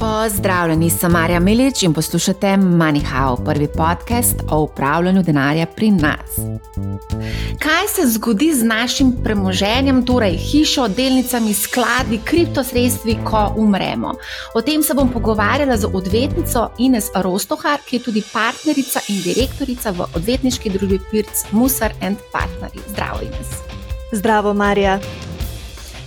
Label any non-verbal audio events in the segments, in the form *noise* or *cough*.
Pozdravljeni, sem Marja Milič in poslušate MoneyHow, prvi podcast o upravljanju denarja pri nas. Kaj se zgodi z našim premoženjem, torej hišo, delnicami, skladi, kriptosredstvi, ko umremo? O tem se bom pogovarjala z odvetnico Ines Rostohar, ki je tudi partnerica in direktorica v odvetniški družbi Pirc Musar and Partners. Zdravo, Ines. Zdravo, Marja.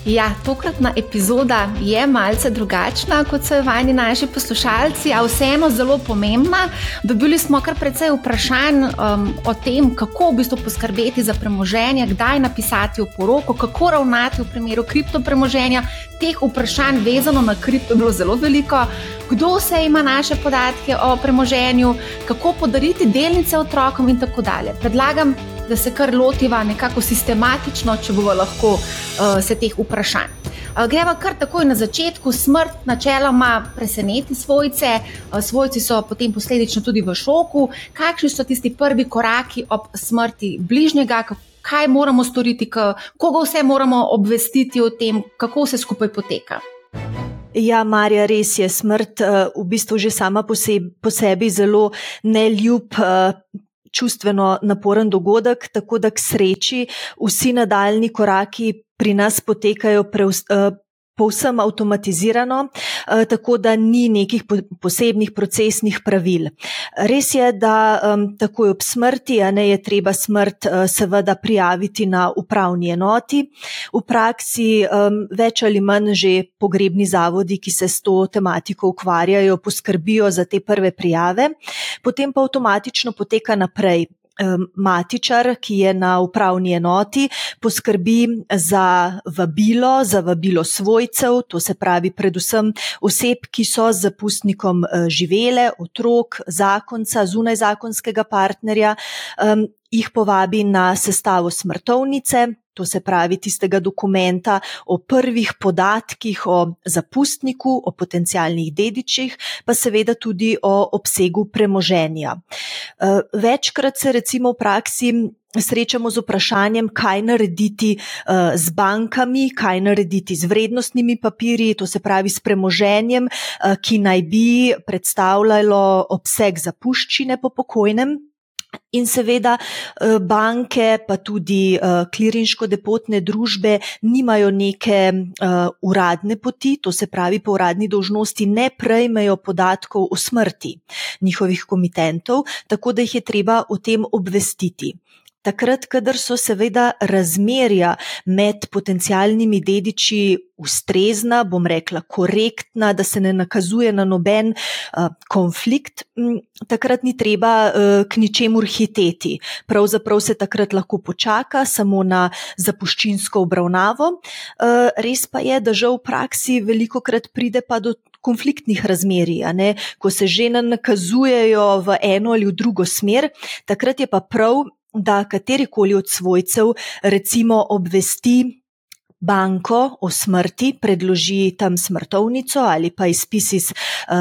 Ja, tokratna epizoda je malce drugačna, kot so jo vajeni naši poslušalci, a vseeno zelo pomembna. Dobili smo kar precej vprašanj um, o tem, kako v bistvu poskrbeti za premoženje, kdaj napisati v poroko, kako ravnati v primeru kriptopremoženja. Teh vprašanj, vezano na kripto, je bilo zelo veliko. Kdo vse ima naše podatke o premoženju, kako podariti delnice otrokom in tako dalje. Predlagam, da se kar lotiva nekako sistematično, če bomo lahko uh, se teh vprašanj. Uh, greva kar takoj na začetku. Smrt načeloma preseneti svojce, uh, svojci so potem posledično tudi v šoku. Kakšni so tisti prvi koraki ob smrti bližnjega? Kaj moramo storiti, koga vse moramo obvestiti o tem, kako vse skupaj poteka? Ja, Marja, res je smrt v bistvu že sama po sebi, po sebi zelo neljub čustveno naporen dogodek, tako da k sreči vsi nadaljni koraki pri nas potekajo preus, uh, povsem avtomatizirano, eh, tako da ni nekih posebnih procesnih pravil. Res je, da takoj ob smrti, ne je treba smrt eh, seveda prijaviti na upravni enoti. V praksi več ali manj že pogrebni zavodi, ki se s to tematiko ukvarjajo, poskrbijo za te prve prijave, potem pa avtomatično poteka naprej matičar, ki je na upravni enoti, poskrbi za vabilo, za vabilo svojcev, to se pravi predvsem oseb, ki so z zapustnikom e, živele, otrok, zakonca, zunaj zakonskega partnerja, jih povabi na sestavo smrtovnice, to se pravi tistega dokumenta o prvih podatkih o zapustniku, o potencijalnih dedičih, pa seveda tudi o obsegu premoženja. Eh, večkrat se recimo v praksi srečamo z vprašanjem, kaj narediti uh, z bankami, kaj narediti z vrednostnimi papirji, to se pravi s premoženjem, uh, ki naj bi predstavljalo obseg zapuščine po pokojnem. In seveda eh, banke, pa tudi klirinško-depotne eh, družbe nimajo neke eh, uradne poti, to se pravi, po uradni dožnosti ne prejmejo podatkov o smrti njihovih komitentov, tako da jih je treba o tem obvestiti. Takrat, kadar so seveda razmerja med potencijalnimi dediči ustrezna, bom rekla, korektna, da se ne nakazuje na noben uh, konflikt, m, takrat ni treba uh, k ničemur hiteti. Pravzaprav se takrat lahko počaka samo na zapuščinsko obravnavo. Uh, res pa je, da žal v praksi veliko krat pride pa do. Konfliktnih razmerij, ko se žene nakazujejo v eno ali v drugo smer, takrat je pa prav, da katerikoli od svojcev recimo obvesti banko o smrti, predloži tam smrtovnico ali pa izpis iz uh,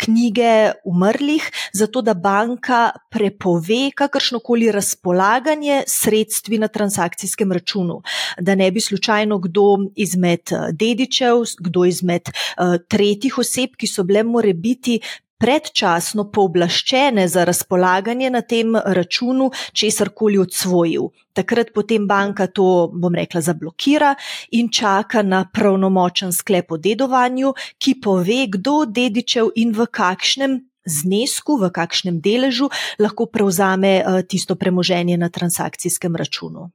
knjige umrlih, zato da banka prepove kakršnokoli razpolaganje sredstvi na transakcijskem računu. Da ne bi slučajno kdo izmed eh, dedičev, kdo izmed uh, tretjih oseb, ki so bile more biti predčasno pooblaščene za razpolaganje na tem računu, česar koli odsvojil. Takrat potem banka to, bom rekla, zablokira in čaka na pravnomočen sklep o dedovanju, ki pove, kdo dedičev in v kakšnem znesku, v kakšnem deležu lahko prevzame eh, tisto premoženje na transakcijskem računu.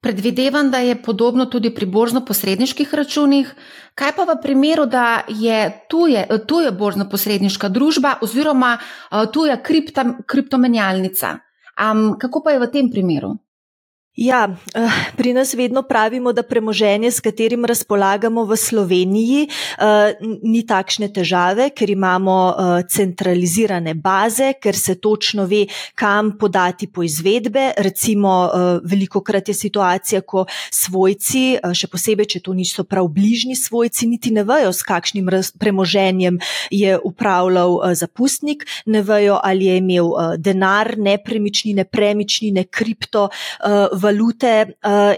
Predvidevam, da je podobno tudi pri borzno-posredniških računih. Kaj pa v primeru, da je tuje, tuje borzno-posredniška družba oziroma eh, tuja kripta, kriptomenjalnica? Um, kako pa je v tem primeru? Ja, eh, pri nas vedno pravimo, da premoženje, s katerim razpolagamo v Sloveniji, eh, ni takšne težave, ker imamo eh, centralizirane baze, ker se točno ve, kam podati po izvedbe. Recimo, veliko krat je situacija, ko svojci, še posebej, če to niso prav bližnji svojci, niti ne vejo, s kakšnim premoženjem je upravljal zapustnik, ne vejo, ali je imel denar, nepremičnine, premičnine, kripto valute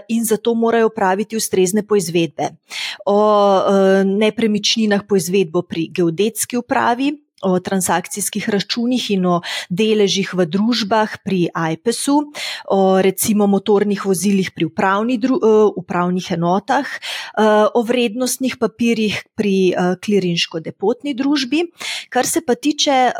in zato morajo praviti ustrezne poizvedbe. O nepremičninah poizvedbo pri geodetski upravi, o transakcijskih računih in o deležih v družbah pri IPES-u, o recimo motornih vozilih pri upravni dru, upravnih enotah, o vrednostnih papirjih pri klirinško-depotni družbi. Kar se pa tiče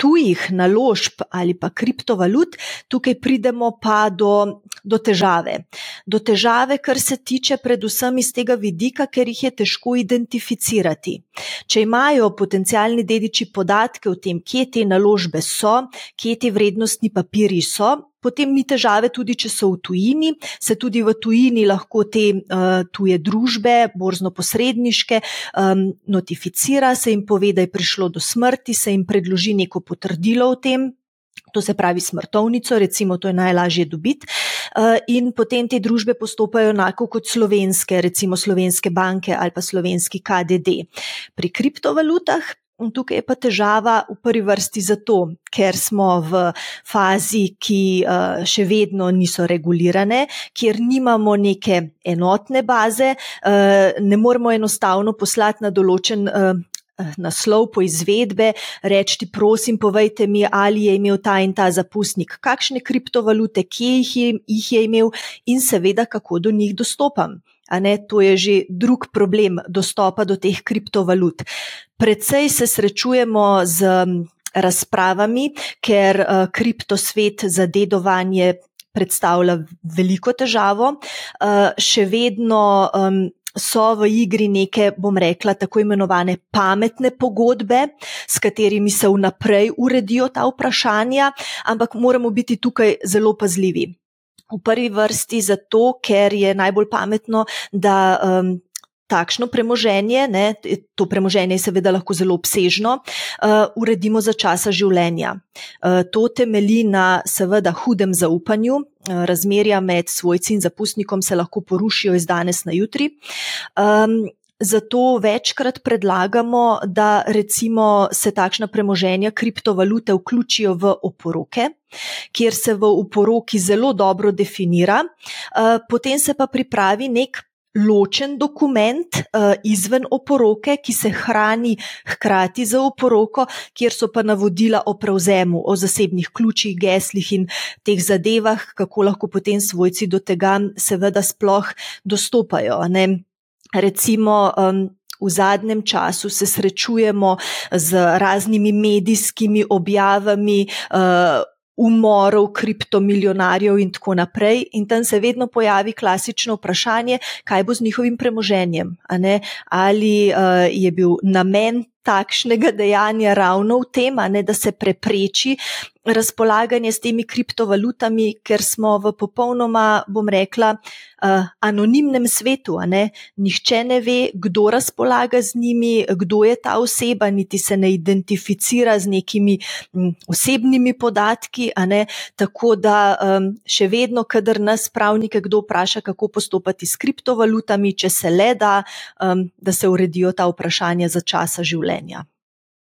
tujih naložb ali pa kriptovalut, tukaj pridemo pa do, do težave. Do težave, kar se tiče predvsem iz tega vidika, ker jih je težko identificirati. Če imajo potencijalni dediči podatke o tem, kje te naložbe so, kje ti vrednostni papiri so, potem ni težave, tudi če so v tujini, se tudi v tujini lahko te uh, tuje družbe, borzno-posredniške, um, notificira, se jim pove, da je prišlo do smrti, se jim predloži neko potrdilo o tem. To se pravi smrtovnico, recimo, to je najlažje dobiti. In potem te družbe postopajo enako kot slovenske, recimo slovenske banke ali pa slovenski KDD. Pri kriptovalutah Tukaj je pa težava v prvi vrsti zato, ker smo v fazi, ki uh, še vedno niso regulirane, kjer nimamo neke enotne baze, uh, ne moremo enostavno poslati na določen. Uh, Naslov po izvedbe, reči, prosim, povejte mi, ali je imel ta in ta zapustnik, kakšne kriptovalute, kje jih je, jih je imel in seveda, kako do njih dostopam. Ne, to je že drug problem dostopa do teh kriptovalut. Predvsej se srečujemo z razpravami, ker uh, kriptosvet za dedovanje predstavlja veliko težavo. Uh, še vedno um, so v igri neke, bom rekla, tako imenovane pametne pogodbe, s katerimi se vnaprej uredijo ta vprašanja, ampak moramo biti tukaj zelo pazljivi. V prvi vrsti zato, ker je najbolj pametno, da um, takšno premoženje, ne, to premoženje je seveda lahko zelo obsežno, uh, uredimo za časa življenja. Uh, to temelji na seveda hudem zaupanju. Uh, razmerja med svojci in zapustnikom se lahko porušijo iz danes na jutri. Um, Zato večkrat predlagamo, da recimo se takšna premoženja, kriptovalute vključijo v oporoke, kjer se v oporoki zelo dobro definira, eh, potem se pa pripravi nek ločen dokument eh, izven oporoke, ki se hrani hkrati za oporoko, kjer so pa navodila o prevzemu, o zasebnih ključih, geslih in teh zadevah, kako lahko potem svojci do tega seveda sploh dostopajo. Ne? Recimo. Um, V zadnjem času se srečujemo z raznimi medijskimi objavami, uh, umorov kriptomilionarjev in tako naprej. In tam se vedno pojavi klasično vprašanje, kaj bo z njihovim premoženjem. Ali uh, je bil namen takšnega dejanja ravno v tem, ne, da se prepreči razpolaganje s temi kriptovalutami, ker smo v popolnoma, bom rekla, uh, anonimnem svetu. Ne? Nihče ne ve, kdo razpolaga z njimi, kdo je ta oseba, niti se ne identificira z nekimi m, osebnimi podatki. Tako da um, še vedno, kadar nas pravnike kdo vpraša, kako postopati s kriptovalutami, če se le da, um, da se uredijo ta vprašanja za časa življenja.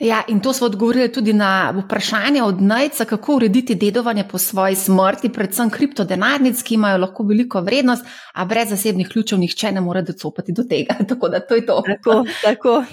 Ja, in to smo odgovorili tudi na vprašanje od Najca, kako urediti dedovanje po svoji smrti, predvsem kriptodenarnic, ki imajo lahko veliko vrednost, a brez zasebnih ključev nihče ne more docopati do tega. *laughs* Tako da to je to. Tako, tako.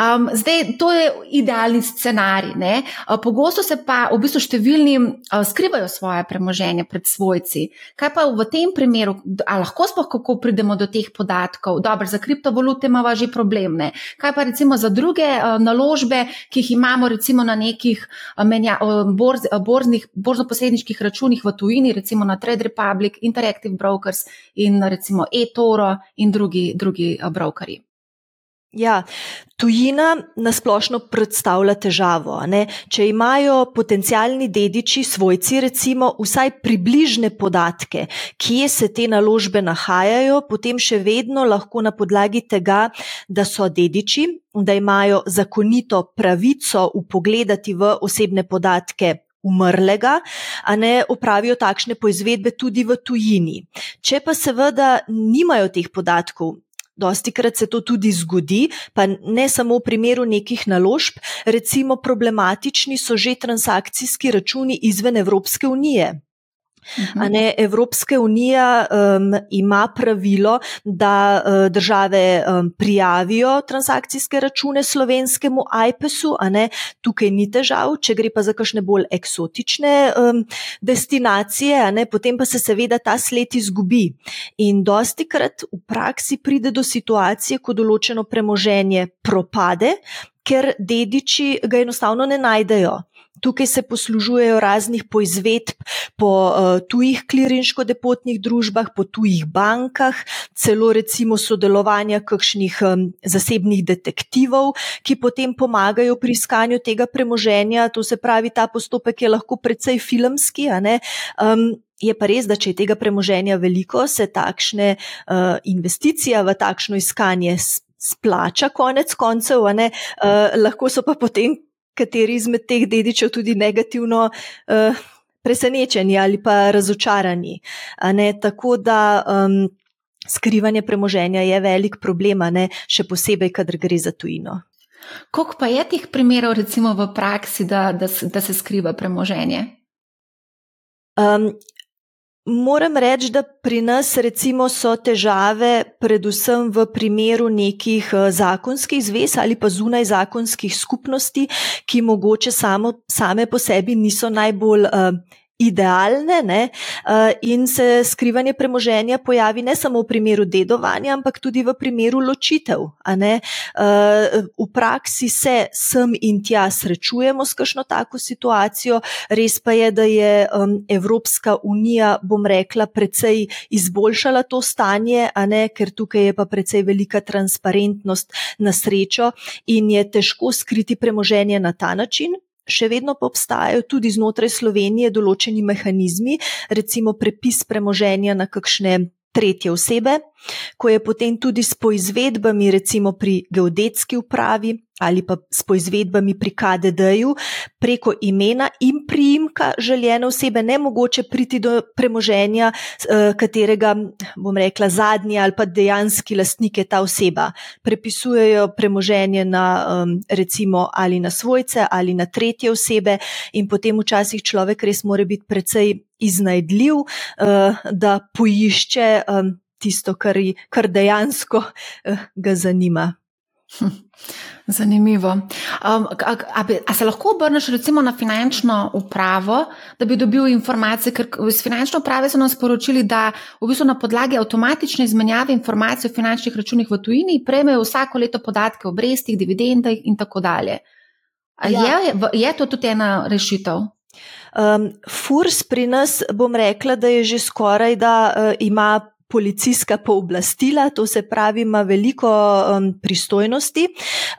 Um, zdaj, to je idealni scenarij. Ne? Pogosto se pa v bistvu številni uh, skrivajo svoje premoženje pred svojci. Kaj pa v tem primeru, ali lahko sploh kako pridemo do teh podatkov? Dobro, za kriptovalute imamo že problem. Ne? Kaj pa recimo za druge uh, naložbe, ki jih imamo recimo na nekih uh, menja, uh, borz, uh, borznih, borzno-posredniških računih v tujini, recimo na Trade Republic, Interactive Brokers in recimo eToro in drugi, drugi uh, brokeri. Ja, tujina nasplošno predstavlja težavo. Če imajo potencijalni dediči, svojci, recimo, vsaj približne podatke, kje se te naložbe nahajajo, potem še vedno lahko na podlagi tega, da so dediči, da imajo zakonito pravico upogledati v osebne podatke. Umrlega, a ne upravijo takšne poizvedbe tudi v tujini. Če pa seveda nimajo teh podatkov, Dosti krat se to tudi zgodi, pa ne samo v primeru nekih naložb, recimo problematični so že transakcijski računi izven Evropske unije. Mhm. Ne, Evropska unija um, ima pravilo, da uh, države um, prijavijo transakcijske račune slovenskemu IPES-u, tukaj ni težav, če gre pa za kakšne bolj eksotične um, destinacije, ne, potem pa se seveda ta sled izgubi. In dosti krat v praksi pride do situacije, ko določeno premoženje propade, ker dediči ga enostavno ne najdejo. Tukaj se poslužujejo raznih poizvedb po uh, tujih klirinško-depotnih družbah, po tujih bankah, celo recimo sodelovanja kakšnih um, zasebnih detektivov, ki potem pomagajo pri iskanju tega premoženja. To se pravi, ta postopek je lahko precej filmski. Um, je pa res, da če je tega premoženja veliko, se takšne uh, investicije v takšno iskanje splača, konec koncev, uh, lahko so pa potem kateri izmed teh dedičev tudi negativno uh, presenečeni ali pa razočarani. Tako da um, skrivanje premoženja je velik problem, še posebej, kadar gre za tujino. Koliko pa je teh primerov, recimo v praksi, da, da, da se skriva premoženje? Um, Moram reči, da pri nas recimo so težave predvsem v primeru nekih eh, zakonskih zvez ali pa zunaj zakonskih skupnosti, ki mogoče samo, same po sebi niso najbolj uh, idealne ne? Eh, in se skrivanje premoženja pojavi ne samo v primeru dedovanja, ampak tudi v primeru ločitev. Eh, v praksi se sem in tja srečujemo s kakšno tako situacijo, res pa je, da je Evropska unija, bom rekla, precej izboljšala to stanje, ker tukaj je pa precej velika transparentnost na srečo in je težko skriti premoženje na ta način še vedno pa obstajajo tudi znotraj Slovenije določeni mehanizmi, recimo prepis premoženja na kakšne tretje osebe, ko je potem tudi s poizvedbami, recimo pri geodetski upravi ali pa s poizvedbami pri KDD-ju, preko imena in priimka željene osebe, ne mogoče priti do premoženja, eh, katerega, bom rekla, zadnji ali pa dejanski lastnik je ta oseba. Prepisujejo premoženje na, recimo, ali na svojce ali na tretje osebe, in potem včasih človek res more biti precej iznajdljiv, eh, da poišče tisto, kar, kar dejansko uh, ga zanima. Hm. Zanimivo. Um, a, a, a se lahko obrneš recimo na finančno upravo, da bi dobil informacije, ker iz finančne uprave so nam sporočili, da v bistvu na podlagi avtomatične izmenjave informacij o finančnih računih v tujini prejmejo vsako leto podatke o obrestih, dividendah in tako dalje. Ja. Je, je to tudi ena rešitev? Um, FURS pri nas, bom rekla, da je že skoraj, da uh, ima policijska pooblastila, to se pravi, ima veliko um, pristojnosti.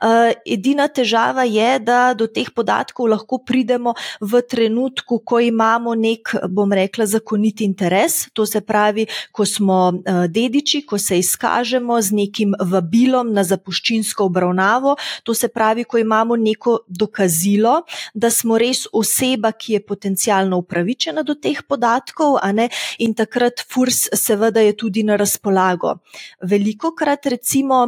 Uh, edina težava je, da do teh podatkov lahko pridemo v trenutku, ko imamo nek, bom rekla, zakonit interes. To se pravi, ko smo uh, dediči, ko se izkažemo z nekim vabilom na zapuščinsko obravnavo. To se pravi, ko imamo neko dokazilo, da smo res oseba, ki je potencialno upravičena do teh podatkov, in takrat FURS seveda je tudi na razpolago. Veliko krat recimo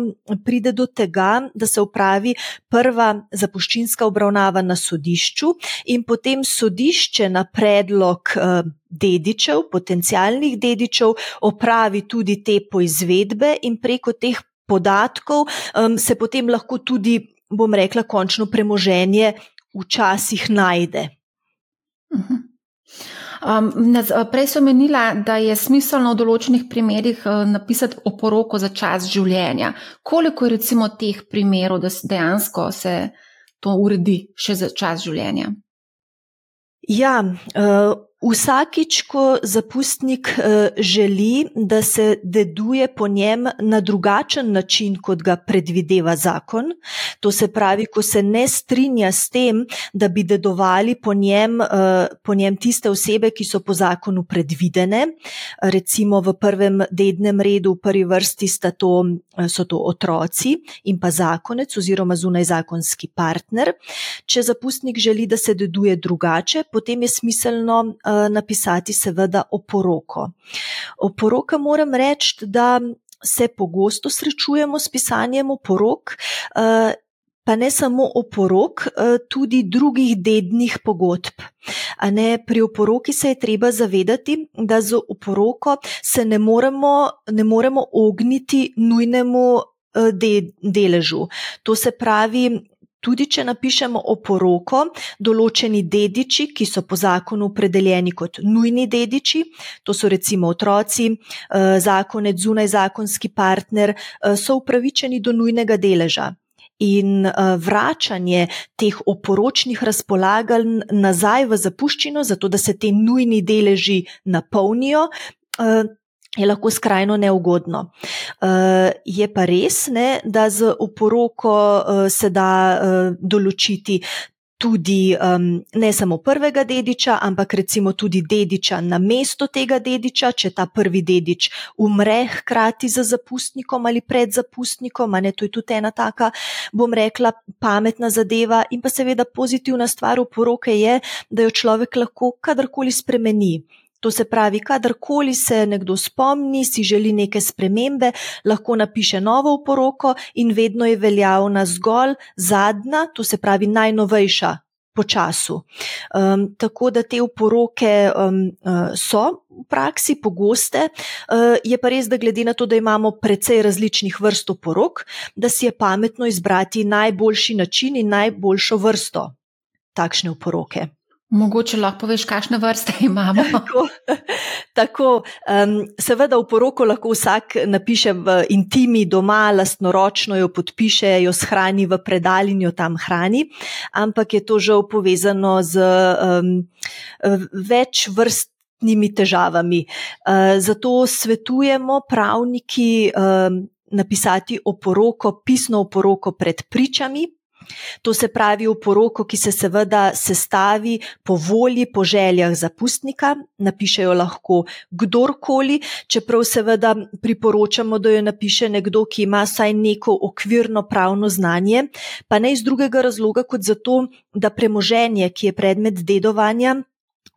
pride do tega, da se upravi prva zapuščinska obravnava na sodišču in potem sodišče na predlog eh, dedičev, potencijalnih dedičev, opravi tudi te poizvedbe in preko teh podatkov um, se potem lahko tudi, bom rekla, končno premoženje včasih najde. Uh mhm. -huh. Um, prej sem menila, da je smiselno v določenih primerjih uh, napisati oporoko za čas življenja. Koliko je recimo teh primerov, da se dejansko se to uredi še za čas življenja? Ja, uh, Vsakič, ko zapustnik eh, želi, da se deduje po njem na drugačen način, kot ga predvideva zakon, to se pravi, ko se ne strinja s tem, da bi dedovali po njem, eh, po njem tiste osebe, ki so po zakonu predvidene, recimo v prvem dednem redu, v prvi vrsti to, eh, so to otroci in pa zakonec oziroma zunajzakonski partner. Če zapustnik želi, da se deduje drugače, potem je smiselno napisati seveda oporoko. Oporoka moram reči, da se pogosto srečujemo s pisanjem oporok. Eh, pa ne samo oporok, eh, tudi drugih dednih pogodb. Ne, pri oporoki se je treba zavedati, da z oporoko se ne moremo, ne moremo ogniti nujnemu eh, de, deležu. To se pravi, Tudi, če napišemo oporoko, določeni dediči, ki so po zakonu opredeljeni kot nujni dediči, to so recimo otroci, eh, zakonec, zunaj zakonski partner, so upravičeni do nujnega deleža in uh, vračanje teh oporočnih razpolaganj nazaj v zapuščino, zato da se ti nujni deleži napolnijo. Je lahko skrajno neugodno. Uh, je pa res, ne, da z oporoko uh, se da uh, določiti tudi um, ne samo prvega dediča, ampak recimo tudi dediča na mesto tega dediča, če ta prvi dedič umre hkrati z zapustnikom ali pred zapustnikom. Ne, to je tudi ena taka, bom rekla, pametna zadeva. In pa seveda pozitivna stvar v poroke je, da jo človek lahko kadarkoli spremeni. To se pravi, kadarkoli se nekdo spomni, si želi neke spremembe, lahko napiše novo poroko in vedno je veljavna zgolj zadnja, to se pravi najnovejša po času. Um, tako da te uporoke um, uh, so v praksi pogoste, uh, je pa res, da glede na to, da imamo precej različnih vrst uporok, da si je pametno izbrati najboljši način in najboljšo vrsto takšne uporoke. Mogoče lahko poveš, kakšne vrste *laughs* imamo. tako, *laughs* tako um, seveda v poroko lahko vsak napiše v intimi doma, lastnoročno jo podpiše, jo shrani v predal in jo tam hrani, ampak je to žal povezano z um, več vrstnimi težavami. Uh, zato svetujemo pravniki um, napisati oporoko, pisno oporoko pred pričami. To se pravi v poroko, ki se seveda sestavi po volji, po željah zapustnika, napišejo lahko kdorkoli, čeprav seveda priporočamo, da jo napiše nekdo, ki ima saj neko okvirno pravno znanje, pa ne iz drugega razloga kot zato, da premoženje, ki je predmet dedovanja,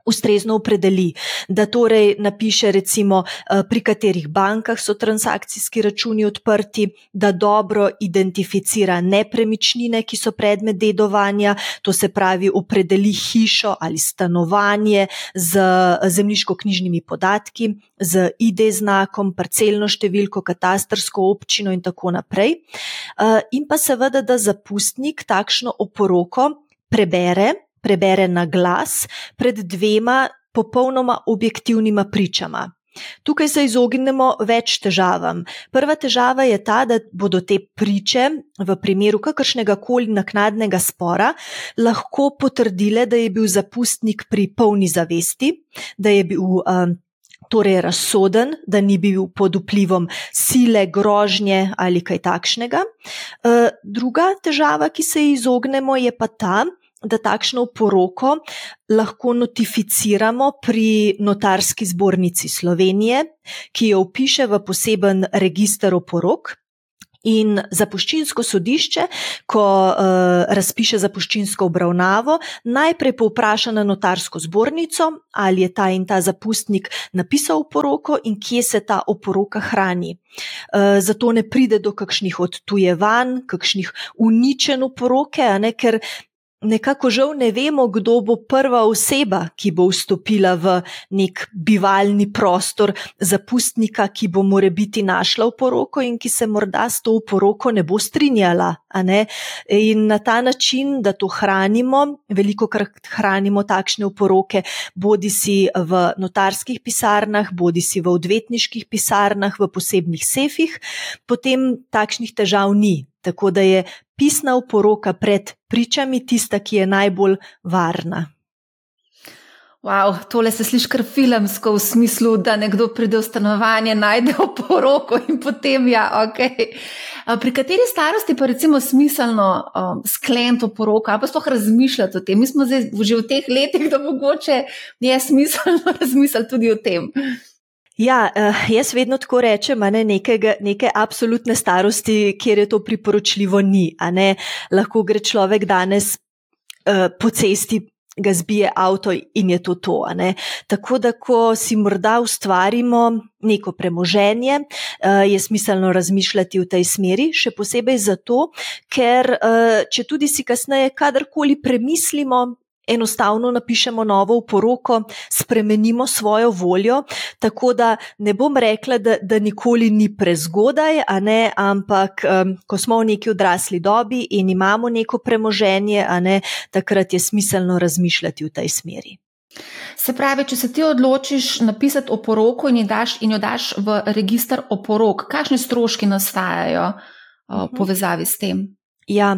ustrezno opredeli, da torej napiše recimo, eh, pri katerih bankah so transakcijski računi odprti, da dobro identificira nepremičnine, ki so predmet dedovanja, to se pravi opredeli hišo ali stanovanje z zemljiško-knjižnimi podatki, z ID znakom, parcelno številko, katastrsko občino in tako naprej. Eh, in pa seveda, da zapustnik takšno oporoko prebere, prebere na glas pred dvema popolnoma objektivnima pričama. Tukaj se izognemo več težavam. Prva težava je ta, da bodo te priče v primeru kakršnega koli naknadnega spora lahko potrdile, da je bil zapustnik pri polni zavesti, da je bil um, torej razsoden, da ni bil pod vplivom sile, grožnje ali kaj takšnega. Uh, druga težava, ki se izognemo, je pa ta, da takšno poroko lahko notificiramo pri notarski zbornici Slovenije, ki jo upiše v poseben registr oporok. In zapuščinsko sodišče, ko uh, razpiše zapuščinsko obravnavo, najprej povpraša na notarsko zbornico, ali je ta in ta zapustnik napisal poroko in kje se ta oporoka hrani. Uh, zato ne pride do kakšnih odtujevanj, kakšnih uničenj oporoke, ne, ker nekako žal ne vemo, kdo bo prva oseba, ki bo vstopila v nek bivalni prostor zapustnika, ki bo more biti našla v poroko in ki se morda s to poroko ne bo strinjala. In na ta način, da to hranimo, veliko krat hranimo takšne poroke, bodi si v notarskih pisarnah, bodi si v odvetniških pisarnah, v posebnih sefih, potem takšnih težav ni. Tako da je pisna oporoka pred pričami tista, ki je najbolj varna. Wow, tole se sliši kar filmsko, v smislu, da nekdo pride v stanovanje, najde oporoko in potem ja, ok. Pri kateri starosti pa recimo smiselno um, skleniti oporoko, ali pa sploh razmišljati o tem? Mi smo zdaj že v teh letih, da mogoče je smiselno *laughs* razmisliti tudi o tem. Ja, uh, jaz vedno tako rečem, ne, nekega, neke absolutne starosti, kjer je to priporočljivo, ni. Lahko gre človek danes uh, po cesti ga zbije avto in je to to. Tako da, ko si morda ustvarimo neko premoženje, uh, je smiselno razmišljati v tej smeri, še posebej zato, ker uh, če tudi si kasneje kadarkoli premislimo, enostavno napišemo novo poroko, spremenimo svojo voljo. Tako da ne bom rekla, da, da nikoli ni prezgodaj, ne, ampak um, ko smo v neki odrasli dobi in imamo neko premoženje, ne, takrat je smiselno razmišljati v tej smeri. Se pravi, če se ti odločiš napisati oporoko in, in jo daš v registr oporok, kakšne stroški nastajajo uh, v povezavi s tem? Ja,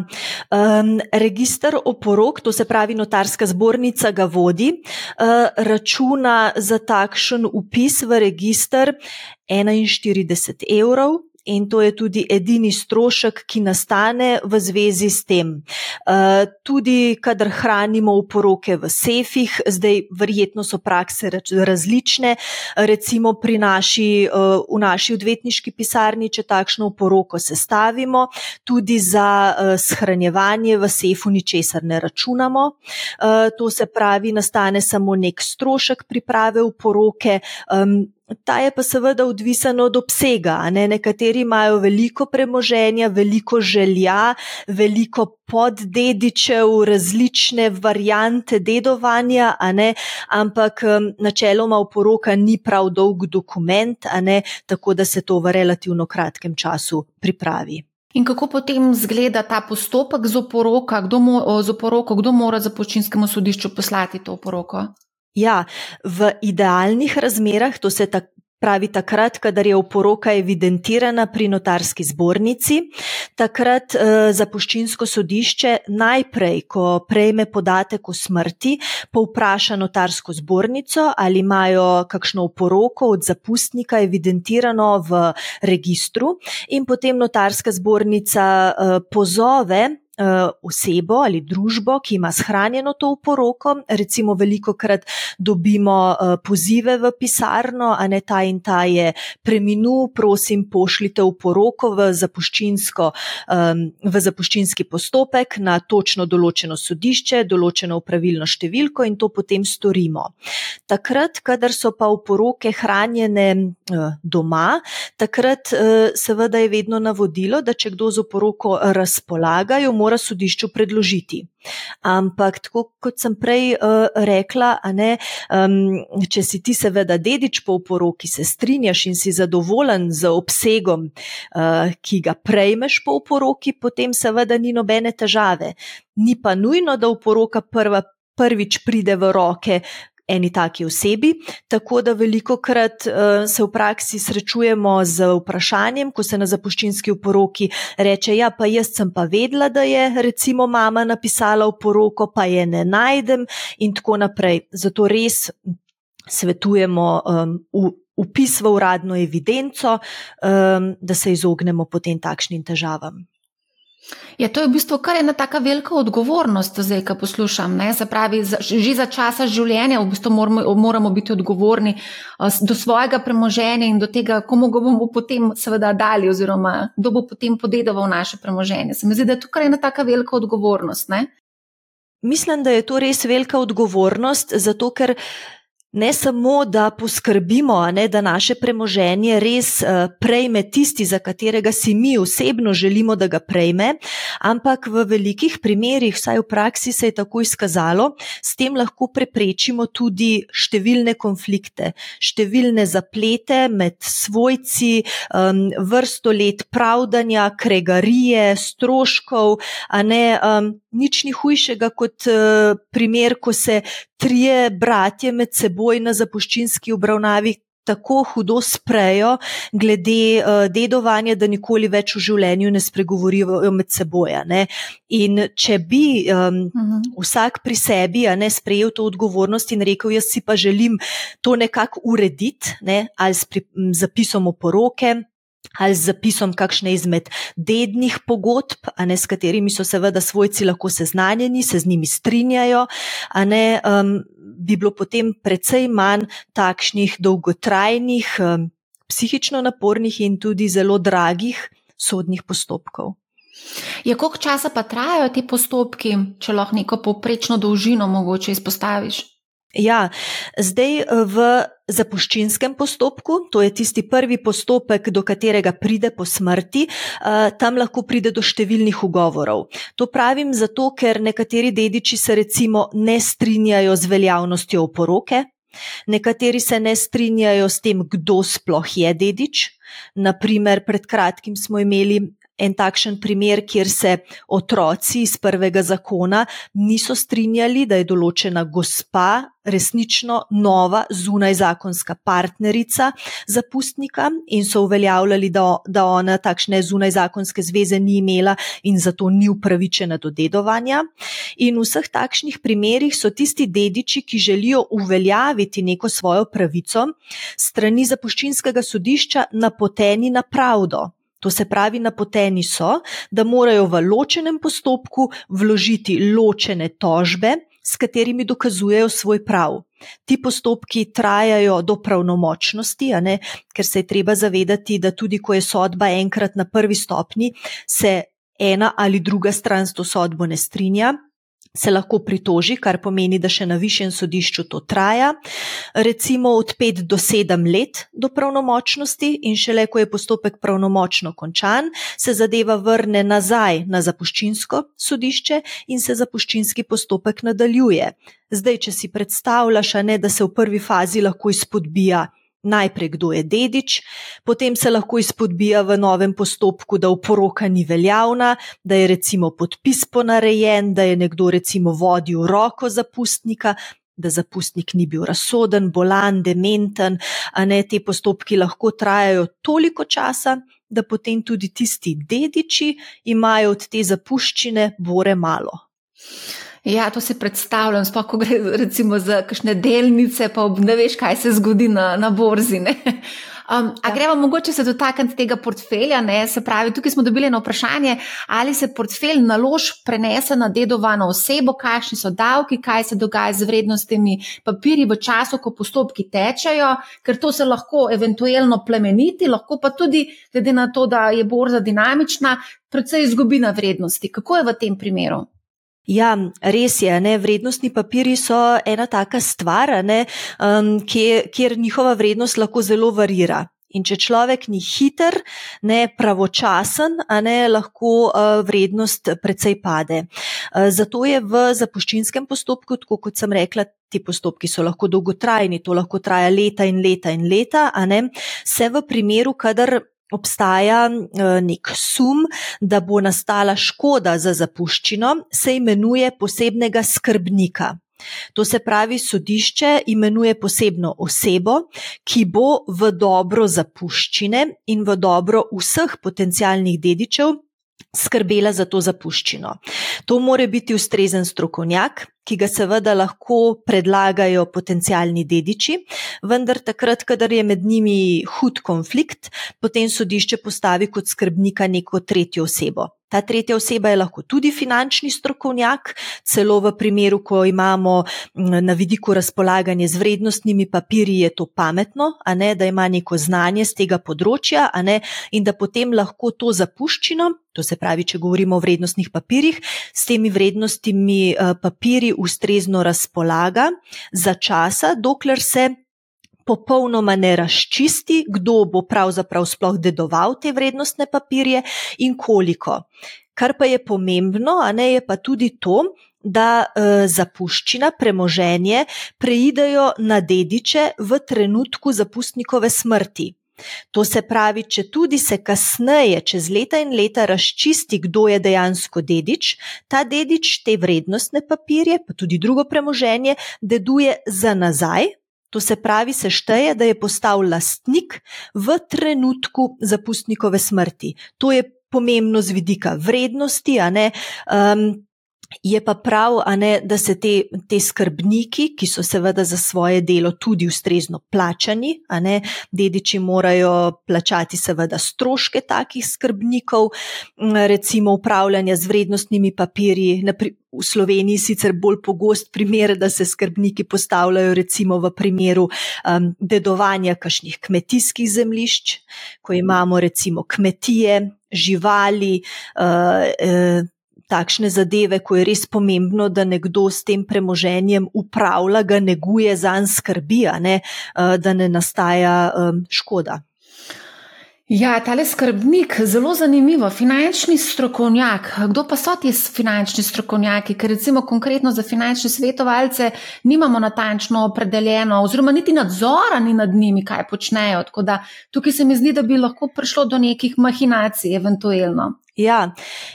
um, registr oporok, to se pravi notarska zbornica, ga vodi, uh, računa za takšen upis v registr 41 evrov in to je tudi edini strošek, ki nastane v zvezi s tem. Uh, tudi, kadar hranimo uporoke v sefih, zdaj verjetno so prakse različne, recimo pri naši, uh, v naši odvetniški pisarni, če takšno uporoko sestavimo, tudi za uh, shranjevanje v sefu ničesar ne računamo. To se pravi, nastane samo nek strošek priprave uporoke. Ta je pa seveda odvisen od obsega. Ne? Nekateri imajo veliko premoženja, veliko želja, veliko poddedičev, različne variante dedovanja, ampak načeloma oporoka ni prav dolg dokument, tako da se to v relativno kratkem času pripravi. In kako potem zgleda ta postopek z oporoko, kdo, mo oporoko, kdo mora za počinskemu sodišču poslati to oporoko? Ja, v idealnih razmerah, to se tak, pravi takrat, kadar je oporoka evidentirana pri notarski zbornici, takrat eh, zapuščinsko sodišče najprej, ko prejme podatek o smrti, povpraša notarsko zbornico, ali imajo kakšno oporoko od zapustnika evidentirano v registru, in potem notarska zbornica eh, pozove osebo ali družbo, ki ima shranjeno to uporoko. Recimo, veliko krat dobimo uh, pozive v pisarno, a ne ta in ta je preminul, prosim, pošljite uporoko v, v zapuščinski postopek na točno določeno sodišče, določeno pravilno številko in to potem storimo. Takrat, kadar so pa uporoke hranjene uh, doma, takrat seveda je vedno navodilo, da če kdo z uporoko razpolaga, jo mora mora sodišču predložiti. Ampak, tako kot sem prej uh, rekla, ne, um, če si ti, seveda, dedič po uporoki, se strinjaš in si zadovoljen z obsegom, uh, ki ga prejmeš po uporoki, potem, seveda, ni nobene težave. Ni pa nujno, da uporoka prva. Prvič pride v roke eni taki osebi. Tako da veliko krat uh, se v praksi srečujemo z vprašanjem, ko se na zapuščinski uporoki reče: Ja, pa jaz sem pa vedela, da je recimo mama napisala uporoko, pa je ne najdem in tako naprej. Zato res svetujemo um, v. Upis v uradno evidenco, um, da se izognemo potem takšnim težavam. Ja, to je v bistvu kar ena tako velika odgovornost, zdaj, ko poslušam. Pravi, za, že za časa življenja v bistvu moramo, moramo biti odgovorni do svojega premoženja in do tega, komu ga bomo potem seveda dali, oziroma kdo bo potem podedoval naše premoženje. Se mi zdi, da je to kar ena tako velika odgovornost. Ne? Mislim, da je to res velika odgovornost, zato ker. Ne samo, da poskrbimo, ne, da naše premoženje res uh, prejme tisti, za katerega si mi osebno želimo, da ga prejme, ampak v velikih primerjih, vsaj v praksi se je tako izkazalo, s tem lahko preprečimo tudi številne konflikte, številne zaplete med svojci, um, vrsto let pravdanja, kregarije, stroškov, a ne um, nič ni hujšega kot uh, primer, ko se trije bratje med seboj na zapuščinski obravnavi tako hudo sprejo glede uh, dedovanja, da nikoli več v življenju ne spregovorijo med seboj. Ne? In če bi um, uh -huh. vsak pri sebi ne, sprejel to odgovornost in rekel, jaz si pa želim to nekako urediti, ne, ali s zapisom o poroke, ali z zapisom kakšne izmed dednih pogodb, ne, s katerimi so seveda svojci lahko seznanjeni, se z njimi strinjajo, ne, um, bi bilo potem precej manj takšnih dolgotrajnih, um, psihično napornih in tudi zelo dragih sodnih postopkov. Je, koliko časa pa trajajo ti postopki, če lahko neko poprečno dolžino mogoče izpostaviš? Ja, zdaj v zapuščinskem postopku, to je tisti prvi postopek, do katerega pride po smrti, tam lahko pride do številnih ugovorov. To pravim zato, ker nekateri dediči se recimo ne strinjajo z veljavnostjo oporoke, nekateri se ne strinjajo s tem, kdo sploh je dedič. Naprimer, pred kratkim smo imeli en takšen primer, kjer se otroci iz prvega zakona niso strinjali, da je določena gospa resnično nova zunajzakonska partnerica zapustnika in so uveljavljali, da, da ona takšne zunajzakonske zveze ni imela in zato ni upravičena do dedovanja. In v vseh takšnih primerih so tisti dediči, ki želijo uveljaviti neko svojo pravico, strani zapuščinskega sodišča napoteni na pravdo. To se pravi, napoteni so, da morajo v ločenem postopku vložiti ločene tožbe, s katerimi dokazujejo svoj prav. Ti postopki trajajo do pravnomočnosti, ker se je treba zavedati, da tudi ko je sodba enkrat na prvi stopni, se ena ali druga stran s to sodbo ne strinja se lahko pritoži, kar pomeni, da še na višjem sodišču to traja, recimo od 5 do 7 let do pravnomočnosti, in šele ko je postopek pravnomočno končan, se zadeva vrne nazaj na zapuščinsko sodišče in se zapuščinski postopek nadaljuje. Zdaj, če si predstavljaš, ne, da se v prvi fazi lahko izpodbija najprej kdo je dedič, potem se lahko izpodbija v novem postopku, da oporoka ni veljavna, da je recimo podpis ponarejen, da je nekdo recimo vodil roko zapustnika. Da zapustnik ni bil razsoden, bolan, dementen, a ne ti postopki lahko trajajo toliko časa, da potem tudi tisti dediči imajo od te zapuščine bore malo. Ja, to si predstavljam, sploh ko gre recimo za kakšne delnice, pa ne veš, kaj se zgodi na, na borzi. Um, a ja. gremo mogoče se dotakniti tega portfelja? Ne? Se pravi, tukaj smo dobili eno vprašanje, ali se portfelj nalož prenese na dedovano osebo, kakšni so davki, kaj se dogaja z vrednostimi papirji v času, ko postopki tečajo, ker to se lahko eventualno plemeniti, lahko pa tudi, glede na to, da je borza dinamična, predvsej izgubi na vrednosti. Kako je v tem primeru? Ja, res je. Ne? Vrednostni papiri so ena taka stvar, ne, um, kjer, kjer njihova vrednost lahko zelo varira. In če človek ni hiter, ne pravočasen, ne lahko uh, vrednost precej pade. Uh, zato je v zapuščinskem postopku, tako kot sem rekla, ti postopki so lahko dolgotrajni, to lahko traja leta in leta in leta, a ne se v primeru, kadar obstaja eh, nek sum, da bo nastala škoda za zapuščino, se imenuje posebnega skrbnika. To se pravi, sodišče imenuje posebno osebo, ki bo v dobro zapuščine in v dobro vseh potencijalnih dedičev skrbela za to zapuščino. To more biti ustrezen strokovnjak, ki ga seveda lahko predlagajo potencijalni dediči, vendar takrat, kadar je med njimi hud konflikt, potem sodišče postavi kot skrbnika neko tretjo osebo. Ta tretja oseba je lahko tudi finančni strokovnjak, celo v primeru, ko imamo na vidiku razpolaganje z vrednostnimi papirji, je to pametno, ne, da ima neko znanje z tega področja ne, in da potem lahko to zapuščino, to se pravi, če govorimo o vrednostnih papirjih, s temi vrednostnimi papirji ustrezno razpolaga za časa, dokler se popolnoma ne razčisti, kdo bo pravzaprav sploh dedoval te vrednostne papirje in koliko. Kar pa je pomembno, a ne je pa tudi to, da e, zapuščina, premoženje preidejo na dediče v trenutku zapustnikove smrti. To se pravi, če tudi se kasneje, čez leta in leta, razčisti, kdo je dejansko dedič, ta dedič te vrednostne papirje, pa tudi drugo premoženje, deduje za nazaj. To se pravi, se šteje, da je postal lastnik v trenutku zapustnikove smrti. To je pomembno z vidika vrednosti, a ne. Um, Je pa prav, ne, da se te, te skrbniki, ki so seveda za svoje delo tudi ustrezno plačani, ne, dediči morajo plačati seveda stroške takih skrbnikov, recimo upravljanja z vrednostnimi papirji. V Sloveniji sicer bolj pogost primer, da se skrbniki postavljajo recimo v primeru um, dedovanja kakšnih kmetijskih zemljišč, ko imamo recimo kmetije živali. Uh, uh, Takšne zadeve, ko je res pomembno, da nekdo s tem premoženjem upravlja, ga neguje, zanj skrbi, ne, da ne nastaja škoda. Ja, tale skrbnik, zelo zanimivo, finančni strokovnjak. Kdo pa so ti finančni strokovnjaki? Ker recimo konkretno za finančne svetovalce nimamo natančno opredeljeno, oziroma niti nadzora ni nad njimi, kaj počnejo. Tako da tukaj se mi zdi, da bi lahko prišlo do nekih mahinacij, eventualno. Ja,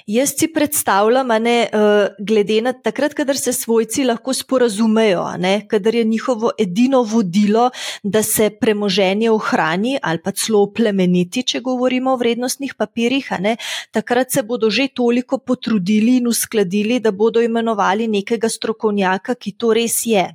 jaz si predstavljam, ne, uh, glede na takrat, kadar se svojci lahko sporazumejo, ne, kadar je njihovo edino vodilo, da se premoženje ohrani ali pa celo plemeniti, če govorimo o vrednostnih papirjih, ne, takrat se bodo že toliko potrudili in uskladili, da bodo imenovali nekega strokovnjaka, ki to res je.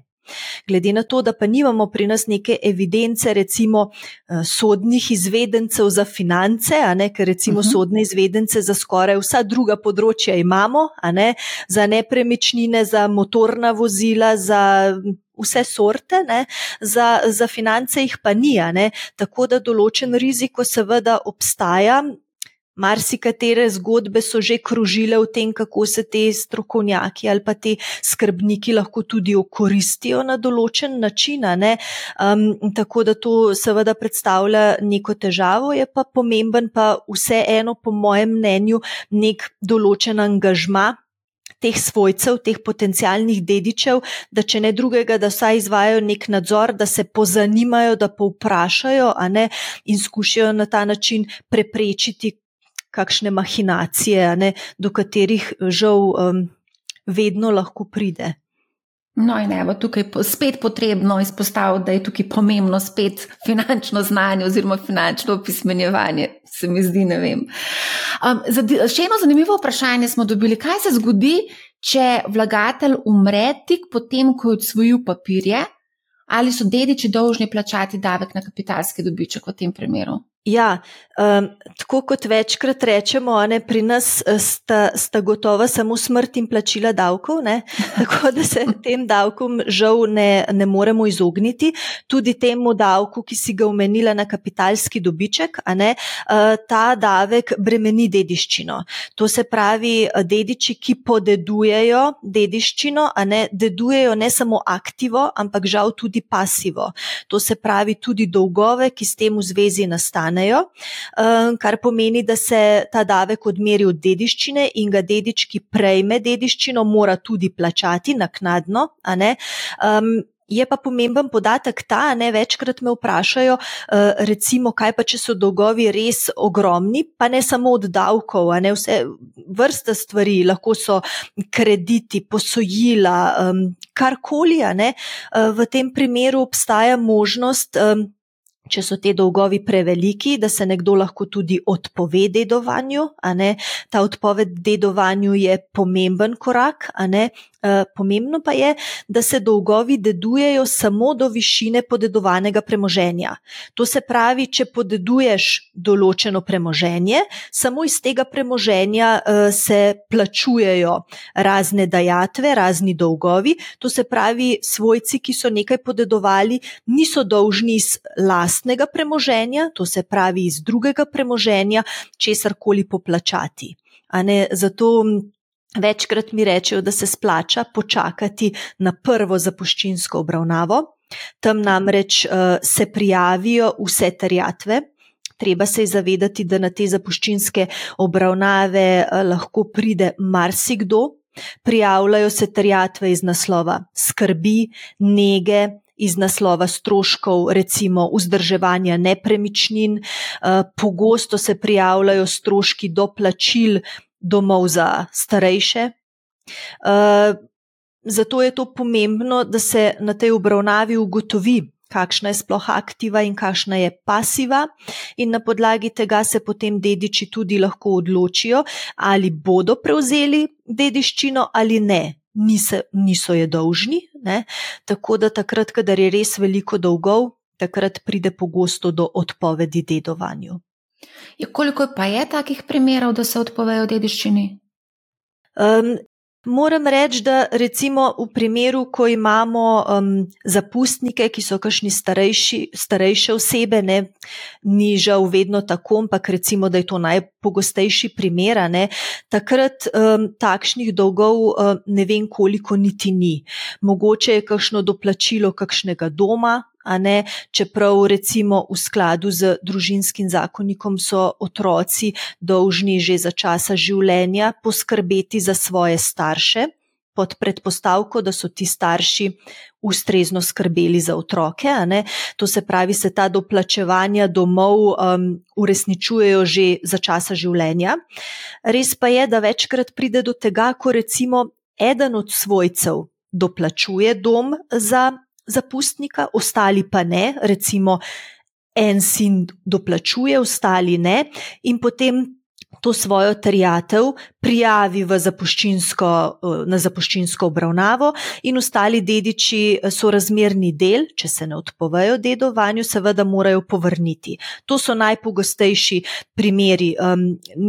Glede na to, da pa nimamo pri nas neke evidence, recimo eh, sodnih izvedencev za finance, ne, ker recimo uh mhm. -huh. sodne izvedence za skoraj vsa druga področja imamo, ne, za nepremičnine, za motorna vozila, za vse sorte, ne, za, za finance jih pa ni, tako da določen riziko seveda obstaja. Marsikatere zgodbe so že krožile v tem, kako se te strokovnjaki ali pa te skrbniki lahko tudi okoristijo na določen način. Um, tako da to seveda predstavlja neko težavo, je pa pomemben pa vseeno, po mojem mnenju, nek določen angažma. Teh svojcev, teh potencijalnih dedičev, da če ne drugega, da vsaj izvajo nek nadzor, da se pozanimajo, da povprašajo ne, in skušajo na ta način preprečiti kakšne mahinacije, ne, do katerih žal um, vedno lahko pride. No, in evo, tukaj je spet potrebno izpostaviti, da je tukaj pomembno spet finančno znanje oziroma finančno opismenjevanje. Se mi zdi, ne vem. Um, še eno zanimivo vprašanje smo dobili. Kaj se zgodi, če vlagatelj umre tik potem, ko je odsvojil papirje, ali so dediči dolžni plačati davek na kapitalski dobiček v tem primeru? Ja, um, tako kot večkrat rečemo, ne, pri nas eh, sta, sta gotova samo smrt in plačila davkov, ne, *laughs* tako da se tem davkom žal ne, ne moremo izogniti. Tudi temu davku, ki si ga omenila na kapitalski dobiček, ne, uh, ta davek bremeni dediščino. To se pravi, eh, dediči, ki podedujejo dediščino, ne, dedujejo ne samo aktivo, ampak žal tudi pasivo. To se pravi tudi dolgove, ki s tem v zvezi nastanejo ostanejo, eh, kar pomeni, da se ta davek odmeri od dediščine in ga dedič, ki prejme dediščino, mora tudi plačati naknadno. Je pa pomemben podatek ta, ne večkrat me vprašajo, eh, recimo, kaj pa če so dolgovi res ogromni, pa ne samo od davkov, ne vse vrste stvari, lahko so krediti, posojila, karkoli. Ne, eh, v tem primeru obstaja možnost če so te dolgovi preveliki, da se nekdo lahko tudi odpove dedovanju. Ta odpoved dedovanju je pomemben korak, pomembno pa je, da se dolgovi dedujejo samo do višine podedovanega premoženja. To se pravi, če podeduješ določeno premoženje, samo iz tega premoženja uh, se plačujejo razne dajatve, razni dolgovi. To se pravi, svojci, ki so nekaj podedovali, niso dolžni iz lastnega premoženja, to se pravi iz drugega premoženja, česar koli poplačati. Zato Večkrat mi rečejo, da se splača počakati na prvo zapuščinsko obravnavo. Tam namreč uh, se prijavijo vse terjatve. Treba se zavedati, da na te zapuščinske obravnave uh, lahko pride marsikdo. Prijavljajo se terjatve iz naslova skrbi, nege, iz naslova stroškov, recimo vzdrževanja nepremičnin. Uh, pogosto se prijavljajo stroški do plačil domov za starejše. Uh, zato je to pomembno, da se na tej obravnavi ugotovi, kakšna je sploh aktiva in kakšna je pasiva, in na podlagi tega se potem dediči tudi lahko odločijo, ali bodo prevzeli dediščino ali ne. Nise, niso je dolžni, ne? tako da takrat, kadar je res veliko dolgov, takrat pride pogosto do odpovedi dedovanju. Ja, koliko pa je takih primerov, da se odpovejo dediščini? Um, Moram reči, da recimo v primeru, ko imamo um, zapustnike, ki so kakšni starejši, starejše osebe, ne, ni žal vedno tako, ampak recimo, da je to najpogostejši primer, ne, takrat um, takšnih dolgov um, ne vem, koliko niti ni. Mogoče je kakšno doplačilo kakšnega doma, Ne, čeprav recimo v skladu z družinskim zakonikom so otroci dolžni že za časa življenja poskrbeti za svoje starše, pod predpostavko, da so ti starši ustrezno skrbeli za otroke. To se pravi, se ta doplačevanja domov um, uresničujejo že za časa življenja. Res pa je, da večkrat pride do tega, ko recimo eden od svojcev doplačuje dom za zapustnika, ostali pa ne, recimo en sin doplačuje, ostali ne, in potem to svojo terjatev prijavi zapuščinsko, eh, na zapuščinsko obravnavo, in ostali dediči eh, so razmerni del, če se ne odpovejo dedovanju, seveda morajo povrniti. To so najpogostejši primeri, um,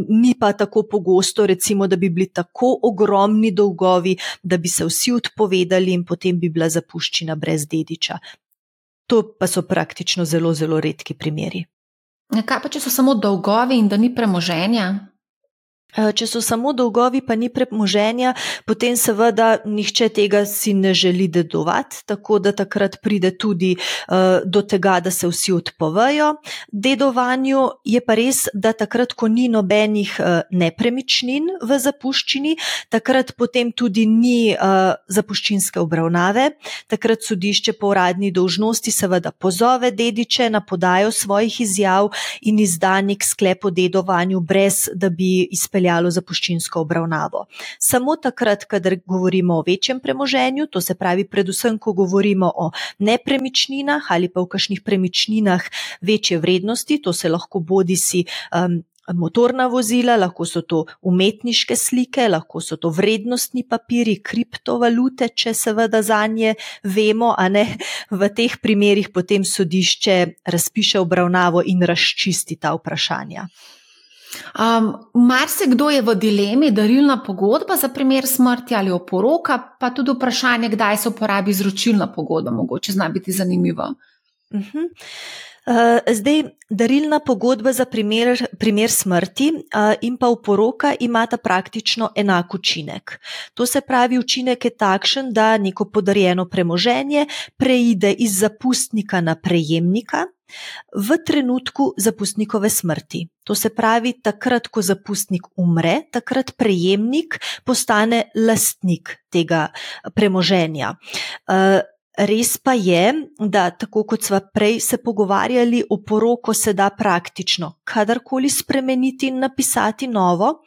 ni pa tako pogosto, recimo, da bi bili tako ogromni dolgovi, da bi se vsi odpovedali in potem bi bila zapuščina brez dediča. To pa so praktično zelo, zelo redki primeri. Kaj pa, če so samo dolgovi in da ni premoženja? Eh, če so samo dolgovi, pa ni premoženja, potem seveda nihče tega si ne želi dedovati, tako da takrat pride tudi uh, do tega, da se vsi odpovejo dedovanju. Je pa res, da takrat, ko ni nobenih uh, nepremičnin v zapuščini, takrat potem tudi ni uh, zapuščinske obravnave. Takrat sodišče po uradni dolžnosti seveda pozove dediče na podajo svojih izjav in izdanik sklep o dedovanju, brez da bi izpeljali izpeljalo zapuščinsko obravnavo. Samo takrat, kadar govorimo o večjem premoženju, to se pravi, predvsem, ko govorimo o nepremičninah ali pa v kakšnih premičninah večje vrednosti, to se lahko bodi si. Um, Motorna vozila, lahko so to umetniške slike, lahko so to vrednostni papiri, kriptovalute, če seveda za nje vemo, a ne v teh primerih potem sodišče razpiše obravnavo in razčisti ta vprašanja. Um, Mar se kdo je v dilemi, darilna pogodba za primer smrti ali oporoka, pa tudi vprašanje, kdaj se uporabi izročilna pogodba, mogoče zna biti zanimivo. Uh -huh. uh, zdaj, darilna pogodba za primer, primer smrti uh, in pa oporoka imata praktično enak učinek. To se pravi, učinek je takšen, da neko podarjeno premoženje preide iz zapustnika na prejemnika v trenutku zapustnikove smrti. To se pravi, takrat, ko zapustnik umre, takrat prejemnik postane lastnik tega premoženja. Eh, res pa je, da tako kot smo prej se pogovarjali, o poroko se da praktično kadarkoli spremeniti in napisati novo.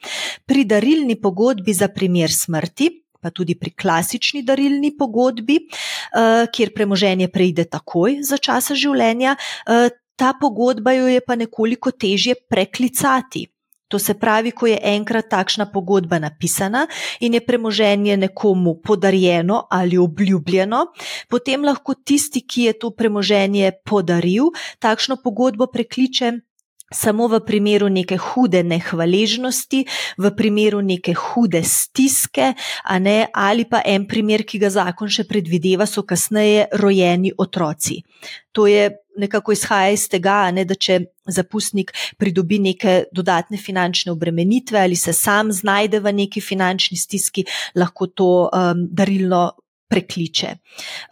Pri darilni pogodbi za primer smrti pa tudi pri klasični darilni pogodbi, uh, kjer premoženje preide takoj za časa življenja, uh, ta pogodba jo je pa nekoliko težje preklicati. To se pravi, ko je enkrat takšna pogodba napisana in je premoženje nekomu podarjeno ali obljubljeno, potem lahko tisti, ki je to premoženje podaril, takšno pogodbo prekliče samo v primeru neke hude nehvaležnosti, v primeru neke hude stiske, ne, ali pa en primer, ki ga zakon še predvideva, so kasneje rojeni otroci. To je nekako izhaja iz tega, ne, da če zapustnik pridobi neke dodatne finančne obremenitve ali se sam znajde v neki finančni stiski, lahko to um, darilno prekliče.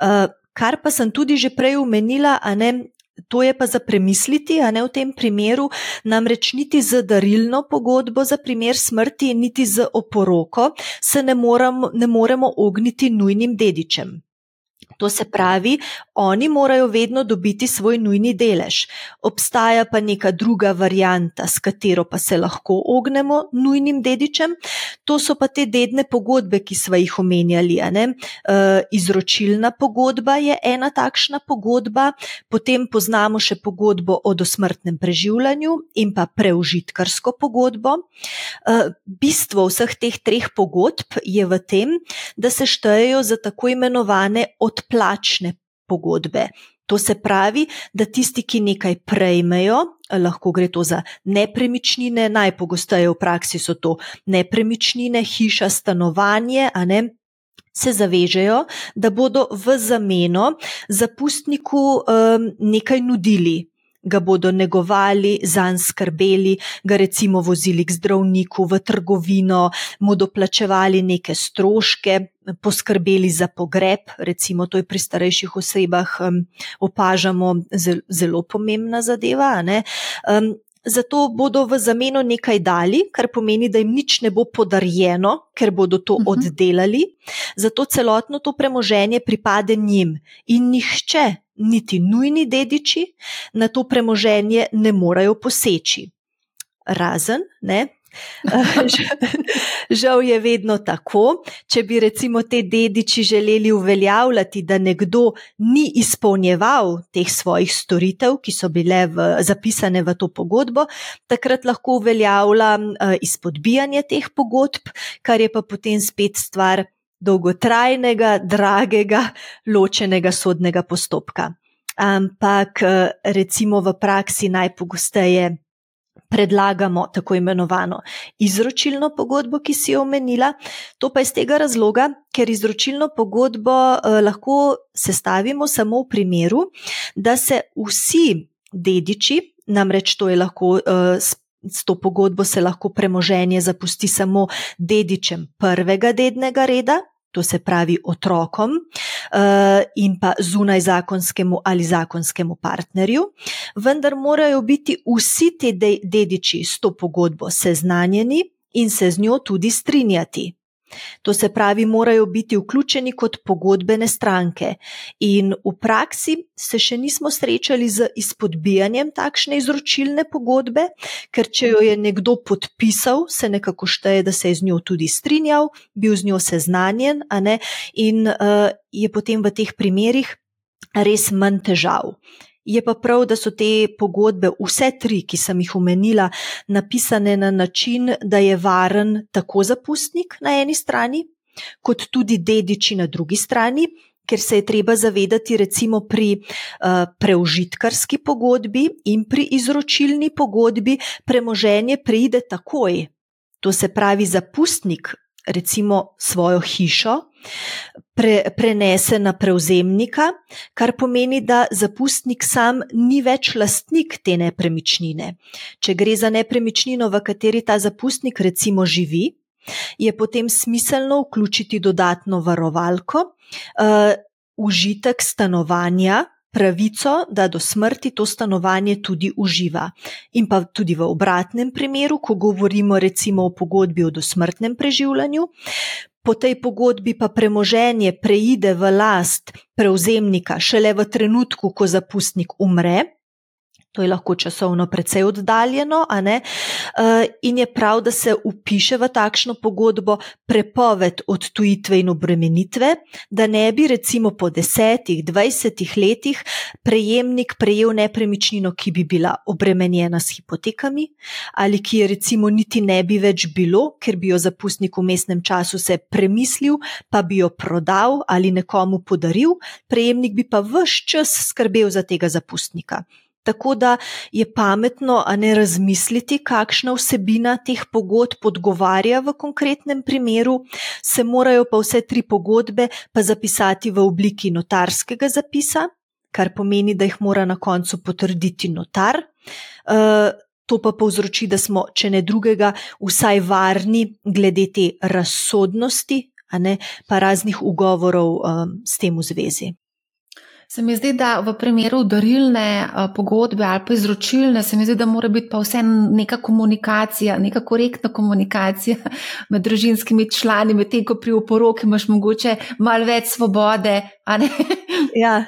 Uh, Kar pa sem tudi že prej omenila, ne, To je pa za premisliti, a ne v tem primeru, namreč niti z darilno pogodbo za primer smrti, niti z oporoko se ne, moram, ne moremo ogniti nujnim dedičem. To se pravi, oni morajo vedno dobiti svoj nujni delež. Obstaja pa neka druga varijanta, s katero pa se lahko ognemo nujnim dedičem. To so pa te dedne pogodbe, ki smo jih omenjali. E, izročilna pogodba je ena takšna pogodba, potem poznamo še pogodbo o dosmrtnem preživljanju in pa preužitkarsko pogodbo. E, bistvo vseh teh treh pogodb je v tem, da se štejejo za tako imenovane odplačne pogodbe. To se pravi, da tisti, ki nekaj prejmejo, lahko gre to za nepremičnine, najpogosteje v praksi so to nepremičnine, hiša, stanovanje, a ne. Se zavežejo, da bodo v zameno zapustniku um, nekaj nudili, ga bodo negovali, zanj skrbeli, ga recimo vozili k zdravniku, v trgovino, mu doplačevali neke stroške, poskrbeli za pogreb, recimo to je pri starejših osebah um, opažamo zelo, zelo pomembna zadeva. Um, zato bodo v zameno nekaj dali, kar pomeni, da jim nič ne bo podarjeno, ker bodo to uh -huh. oddelali, zato celotno to premoženje pripade njim in nihče niti nujni dediči na to premoženje ne morejo poseči. Razen, ne. *laughs* Žal je vedno tako, če bi recimo te dediči želeli uveljavljati, da nekdo ni izpolnjeval teh svojih storitev, ki so bile v, zapisane v to pogodbo, takrat lahko uveljavlja uh, izpodbijanje teh pogodb, kar je pa potem spet stvar dolgotrajnega, dragega, ločenega sodnega postopka. Ampak eh, recimo v praksi najpogosteje predlagamo tako imenovano izročilno pogodbo, ki si jo omenila. To pa iz tega razloga, ker izročilno pogodbo eh, lahko sestavimo samo v primeru, da se vsi dediči, namreč to je lahko eh, S to pogodbo se lahko premoženje zapusti samo dedičem prvega dednega reda, to se pravi otrokom uh, in pa zunaj zakonskemu ali zakonskemu partnerju, vendar morajo biti vsi ti dediči s to pogodbo seznanjeni in se z njo tudi strinjati. To se pravi, morajo biti vključeni kot pogodbene stranke. In v praksi se še nismo srečali z izpodbijanjem takšne izročilne pogodbe, ker če jo je nekdo podpisal, se nekako šteje, da se je z njo tudi strinjal, bil z njo seznanjen, in uh, je potem v teh primerih res manj težav. Je pa prav, da so te pogodbe, vse tri, ki sem jih omenila, napisane na način, da je varen tako zapustnik na eni strani, kot tudi dediči na drugi strani, ker se je treba zavedati, recimo pri uh, preužitkarski pogodbi in pri izročilni pogodbi, premoženje pride takoj. To se pravi, zapustnik recimo svojo hišo, pre, prenese na prevzemnika, kar pomeni, da zapustnik sam ni več lastnik te nepremičnine. Če gre za nepremičnino, v kateri ta zapustnik recimo živi, je potem smiselno vključiti dodatno varovalko, uh, užitek stanovanja pravico, da do smrti to stanovanje tudi uživa. In pa tudi v obratnem primeru, ko govorimo recimo o pogodbi o dosmrtnem preživljanju, po tej pogodbi pa premoženje preide v last prevzemnika šele v trenutku, ko zapustnik umre. To je lahko časovno precej oddaljeno, uh, in je prav, da se upiše v takšno pogodbo prepoved odtujitve in obremenitve, da ne bi recimo po desetih, dvajsetih letih prejemnik prejel nepremičnino, ki bi bila obremenjena s hipotekami, ali ki je recimo niti ne bi več bilo, ker bi jo zapustnik v mestnem času se premislil, pa bi jo prodal ali nekomu podaril, prejemnik bi pa vse čas skrbel za tega zapustnika. Tako da je pametno, a ne razmisliti, kakšna vsebina teh pogodb odgovarja v konkretnem primeru, se morajo pa vse tri pogodbe pa zapisati v obliki notarskega zapisa, kar pomeni, da jih mora na koncu potrditi notar. Uh, To pa povzroči, da smo, če ne drugega, vsaj varni glede te razsodnosti, ne, pa raznih ugovorov um, s tem v zvezi. Se mi zdi, da v primeru darilne uh, pogodbe ali pa izročilne, se mi zdi, da mora biti pa vse neka komunikacija, neka korektna komunikacija *laughs* med družinskimi člani, medtem ko pri oporoki imaš mogoče malo več svobode. Ja,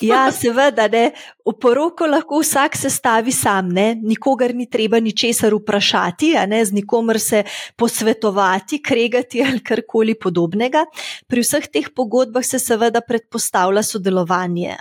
ja, seveda, ne. v poroko lahko vsak se stavi sam, ne. nikogar ni treba ničesar vprašati, ne, z nikomer se posvetovati, kregati ali karkoli podobnega. Pri vseh teh pogodbah se seveda predpostavlja sodelovanje.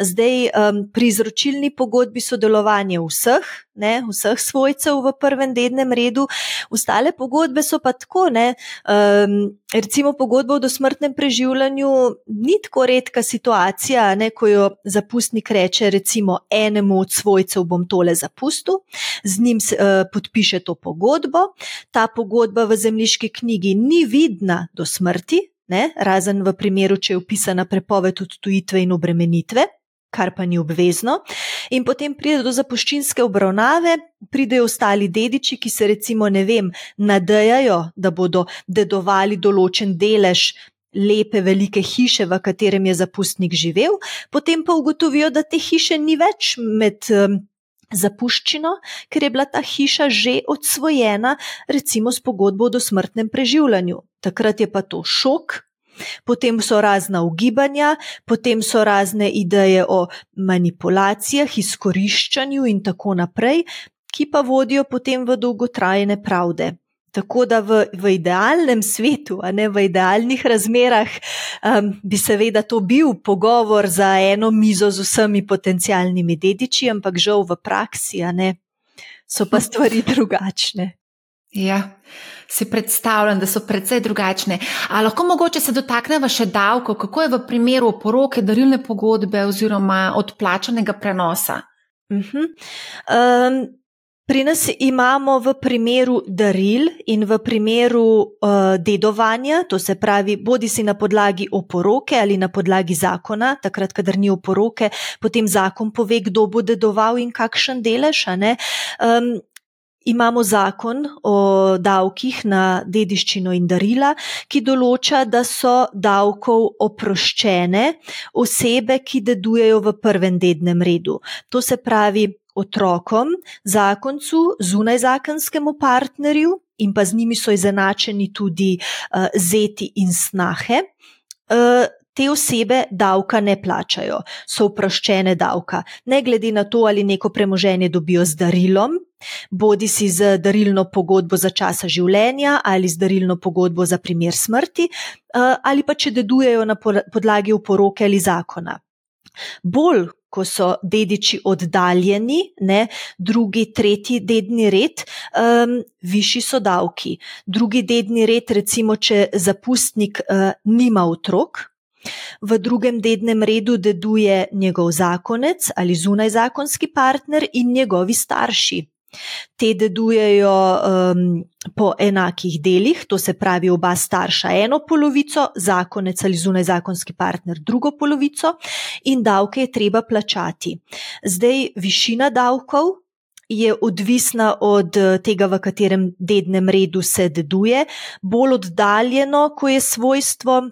Zdaj, um, pri izročilni pogodbi sodelovanje vseh, ne, vseh svojcev v prvem dednem redu. Ostale pogodbe so pa tako, ne, um, recimo pogodba o dosmrtnem preživljanju ni tako redka situacija, ne, ko jo zapustnik reče recimo enemu od svojcev bom tole zapustil, z njim uh, podpiše to pogodbo, ta pogodba v zemljiški knjigi ni vidna do smrti, ne, razen v primeru, če je upisana prepoved odtujitve in obremenitve kar pa ni obvezno. In potem pride do zapuščinske obravnave, pridejo ostali dediči, ki se recimo, ne vem, nadejajo, da bodo dedovali določen delež. Lepe, velike hiše, v katerem je zapustnik živel, potem pa ugotovijo, da te hiše ni več med um, zapuščino, ker je bila ta hiša že odsvojena, recimo s pogodbo o dosmrtnem preživljanju. Takrat je pa to šok, Potem so razna ugibanja, potem so razne ideje o manipulacijah, izkoriščanju in tako naprej, ki pa vodijo potem v dolgotrajne pravde. Tako da v, v idealnem svetu, a ne v idealnih razmerah, um, bi seveda to bil pogovor za eno mizo z vsemi potencijalnimi dediči, ampak žal v praksi, a ne, so pa stvari *laughs* drugačne. Ja, si predstavljam, da so precej drugačne. A lahko mogoče se dotaknemo še davkov, kako je v primeru poroke, darilne pogodbe oziroma odplačanega prenosa? Uh -huh. um, pri nas imamo v primeru daril in v primeru uh, dedovanja, to se pravi, bodi si na podlagi oporoke ali na podlagi zakona, takrat, kadar ni oporoke, potem zakon pove, kdo bo dedoval in kakšen delež. Um, Imamo zakon o davkih na dediščino in darila, ki določa, da so davkov oproščene osebe, ki dedujejo v prvem dednem redu. To se pravi otrokom, zakoncu, zunajzakonskemu partnerju in pa z njimi so izenačeni tudi uh, zeti in snahe. Uh, te osebe davka ne plačajo, so oproščene davka, ne glede na to, ali neko premoženje dobijo z darilom, bodi si z darilno pogodbo za časa življenja ali z darilno pogodbo za primer smrti, eh, ali pa če dedujejo na podlagi uporoke ali zakona. Bolj, ko so dediči oddaljeni, ne, drugi, tretji dedni red, um, višji so davki. Drugi dedni red, recimo, če zapustnik uh, nima otrok, V drugem dednem redu deduje njegov zakonec ali zunajzakonski partner in njegovi starši. Te dedujejo um, po enakih delih, to se pravi oba starša eno polovico, zakonec ali zunajzakonski partner drugo polovico, in davke je treba plačati. Zdaj, višina davkov je odvisna od tega, v katerem dednem redu se deduje, bolj oddaljeno, ko je svojstvo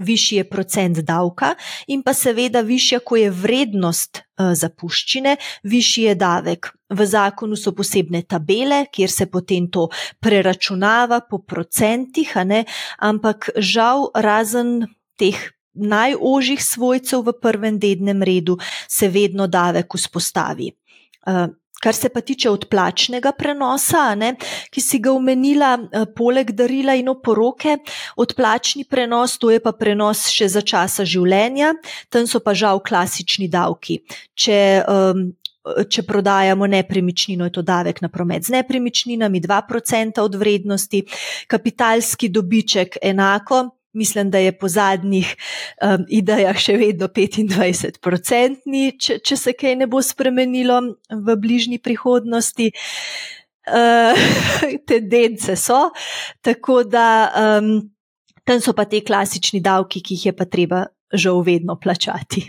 višji je procent davka, in pa seveda višja, ko je vrednost uh, zapuščine, višji je davek. V zakonu so posebne tabele, kjer se potem to preračunava po procentih, ampak žal, razen teh najožjih svojcev v prvem dednem redu, se vedno davek vzpostavi. Kar se pa tiče odplačnega prenosa, ne, ki si ga omenila, eh, poleg darila in oporoke, odplačni prenos, to je pa prenos še za časa življenja, tam so pa žal klasični davki. Če, um, če prodajamo nepremičnino, je to davek na promet z nepremičninami, 2% od vrednosti, kapitalski dobiček enako. Mislim, da je po zadnjih um, idejah še vedno 25-odstotni, če, če se kaj ne bo spremenilo v bližnji prihodnosti. Uh, *laughs* tendence so, tako da um, tam so pa te klasični davki, ki jih je pa treba žal vedno plačati.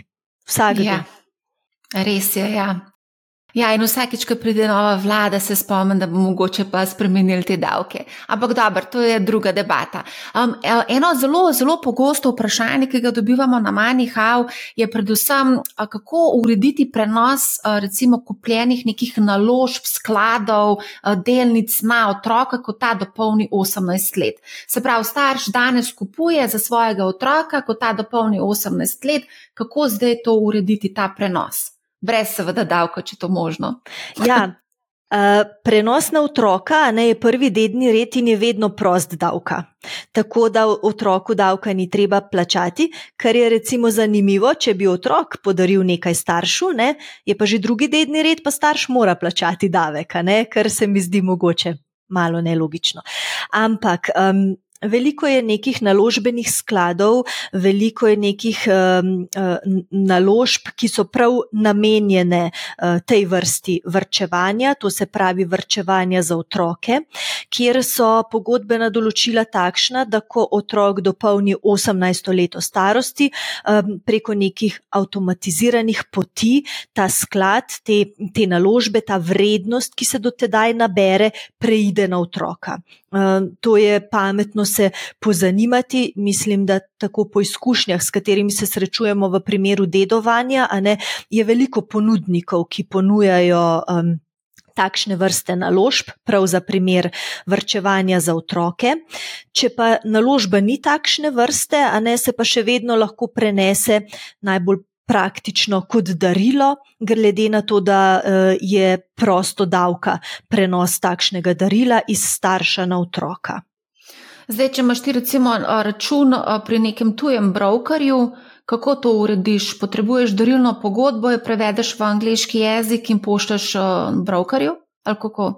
Vsak dan. Ja, res je, ja. Ja, in vsakeč, ko pride nova vlada, se spomnim, da bomo mogoče pa spremenili te davke. Ampak dobro, to je druga debata. Um, eno zelo, zelo pogosto vprašanje, ki ga dobivamo na Manihau, je predvsem, kako urediti prenos recimo kupljenih nekih naložb, skladov, delnic na otroka, ko ta dopolni 18 let. Se pravi, starš danes kupuje za svojega otroka, ko ta dopolni 18 let, kako zdaj to urediti, ta prenos? Brez seveda davka, če to možno. ja. Uh, prenos na otroka ne, je prvi dedni red in je vedno prost davka. Tako da otroku davka ni treba plačati, kar je recimo zanimivo, če bi otrok podaril nekaj staršu, ne, je pa že drugi dedni red, pa starš mora plačati davek, ne, kar se mi zdi mogoče malo nelogično. Ampak um, Veliko je nekih naložbenih skladov, veliko je nekih um, naložb, ki so prav namenjene uh, tej vrsti vrčevanja, to se pravi vrčevanja za otroke, kjer so pogodbena določila takšna, da ko otrok dopolni 18 let starosti, um, preko nekih avtomatiziranih poti ta sklad, te, te naložbe, ta vrednost, ki se dotedaj nabere, preide na otroka. Um, to je pametno se pozanimati. Mislim, da tako po izkušnjah, s katerimi se srečujemo v primeru dedovanja, ne, je veliko ponudnikov, ki ponujajo. Um, Takšne vrste naložb, prav za primer vrčevanja za otroke. Če pa naložba ni takšne vrste, a ne se pa še vedno lahko prenese najbolj praktično kot darilo, glede na to, da eh, je prosto davka prenos takšnega darila iz starša na otroka. Zdaj, če imaš ti recimo račun pri nekem tujem brokerju, kako to urediš? Potrebuješ darilno pogodbo, jo prevedeš v angliški jezik in pošljaš brokerju?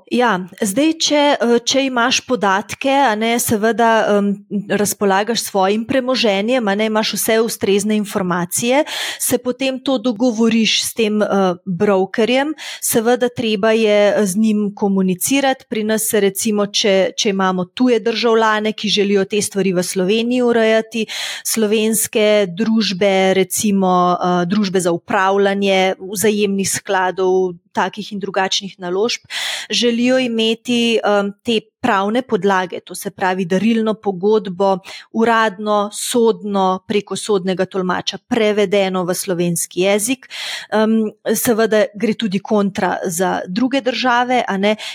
Ja, zdaj, če, eh, če imaš podatke, ne seveda um, razpolagaš s svojim premoženjem, ne imaš vse ustrezne informacije, se potem to dogovoriš s tem uh, brokerjem. Seveda, treba je z njim komunicirati. Pri nas recimo, če, če imamo tuje državljane, ki želijo te stvari v Sloveniji urejati, slovenske družbe, recimo uh, družbe za upravljanje vzajemnih skladov, takih in drugačnih naložb, želijo imeti um, te pravne podlage, to se pravi darilno pogodbo, uradno, sodno, preko sodnega tolmača, prevedeno v slovenski jezik. Um, seveda gre tudi kontra za druge države,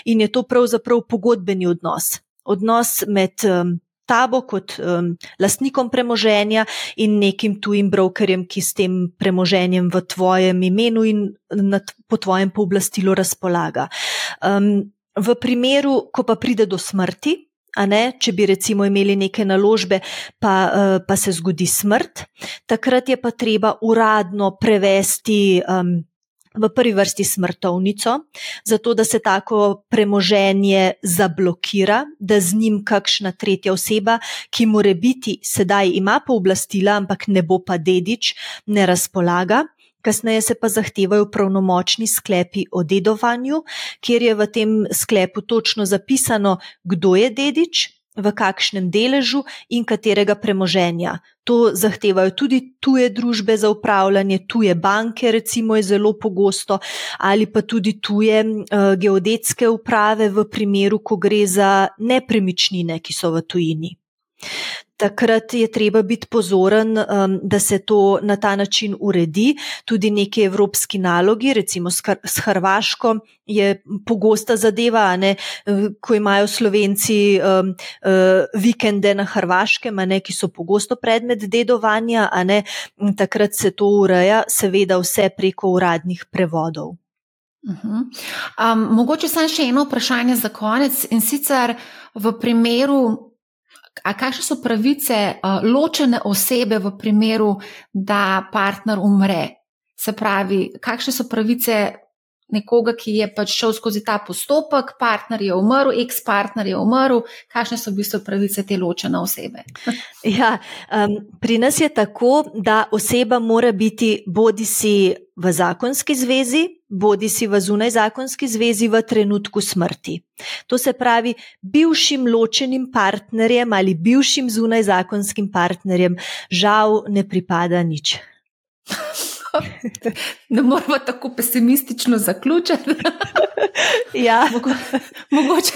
in je to pravzaprav pogodbeni odnos. Odnos med um, tabo kot um, lastnikom premoženja in nekim tujim brokerjem, ki s tem premoženjem v tvojem imenu in nad, po tvojem pooblastilu razpolaga. Um, v primeru, ko pa pride do smrti, ne, če bi recimo imeli neke naložbe, pa, uh, pa se zgodi smrt, takrat je pa treba uradno prevesti. Um, v prvi vrsti smrtovnico, zato da se tako premoženje zablokira, da z njim kakšna tretja oseba, ki more biti sedaj ima pooblastila, ampak ne bo pa dedič, ne razpolaga. Kasneje se pa zahtevajo pravnomočni sklepi o dedovanju, kjer je v tem sklepu točno zapisano, kdo je dedič, v kakšnem deležu in katerega premoženja. To zahtevajo tudi tuje družbe za upravljanje, tuje banke, recimo, je zelo pogosto, ali pa tudi tuje uh, geodetske uprave, v primeru, ko gre za nepremičnine, ki so v tujini takrat je treba biti pozoren, um, da se to na ta način uredi. Tudi neki evropski nalogi, recimo s Hrvaško, je pogosta zadeva, ne, ko imajo slovenci um, uh, vikende na Hrvaškem, ne, ki so pogosto predmet dedovanja, ne, takrat se to ureja, seveda vse preko uradnih prevodov. Uh -huh. um, mogoče samo še eno vprašanje za konec in sicer v primeru A kakšne so pravice uh, ločene osebe v primeru, da partner umre? Se pravi, kakšne so pravice nekoga, ki je pač šel skozi ta postopek, partner je umrl, ex-partner je umrl, kakšne so v bistvu pravice te ločene osebe? *laughs* Ja, um, pri nas je tako, da oseba mora biti bodi si v zakonski zvezi, bodi si v zunaj zakonski zvezi v trenutku smrti. To se pravi, bivšim ločenim partnerjem ali bivšim zunaj zakonskim partnerjem žal ne pripada nič. *laughs* Ne moramo tako pesimistično zaključiti. *laughs* Ja. mogoče,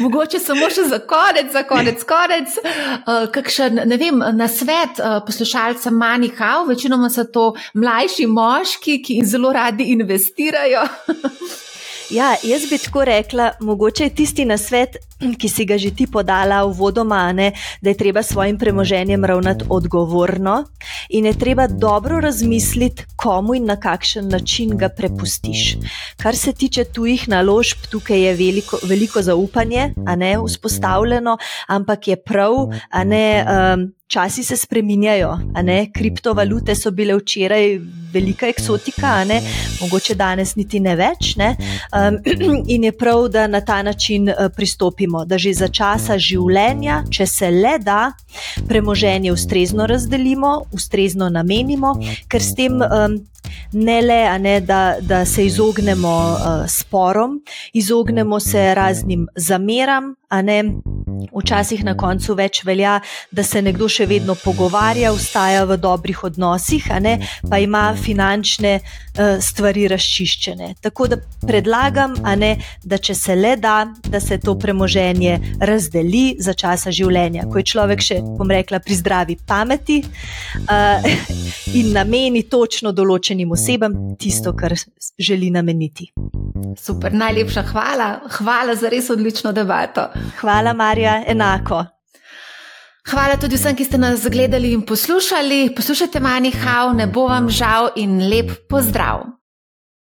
mogoče samo še za konec, za konec, konec. Uh, kakšen, ne vem, na svet uh, poslušalcem Manihau, večinoma so to mlajši moški, ki zelo radi investirajo. *laughs* Ja, jaz bi tako rekla, mogoče je tisti na svet ki si ga že ti podala v vodomane, da je treba svojim premoženjem ravnati odgovorno in je treba dobro razmisliti, komu in na kakšen način ga prepustiš. Kar se tiče tujih naložb, tukaj je veliko, veliko zaupanje, a ne vzpostavljeno, ampak je prav, a ne. Um, Časi se spreminjajo, kriptovalute so bile včeraj velika eksotika, mogoče danes niti ne več. Ne? Um, *clears throat* in je prav, da na ta način uh, pristopimo, da že za časa življenja, če se le da, premoženje ustrezno razdelimo, ustrezno namenimo, ker s tem. Um, Ne le, ne, da, da se izognemo uh, sporom, izognemo se raznim zameram, ne, Včasih na koncu več velja, da se nekdo še vedno pogovarja, ustaja v dobrih odnosih, ne, pa ima finančne uh, stvari razčiščene. Tako da predlagam, ne, da če se le da, da se to premoženje razdeli za časa življenja, ko je človek še, bom rekla, pri zdravi pameti uh, in nameni točno določenim osebam tisto, kar želi nameniti. Super, najlepša hvala. Hvala za res odlično debato. Hvala, Marja, enako. Hvala tudi vsem, ki ste nas gledali in poslušali. Poslušajte Mani Hau, ne bo vam žal in lep pozdrav.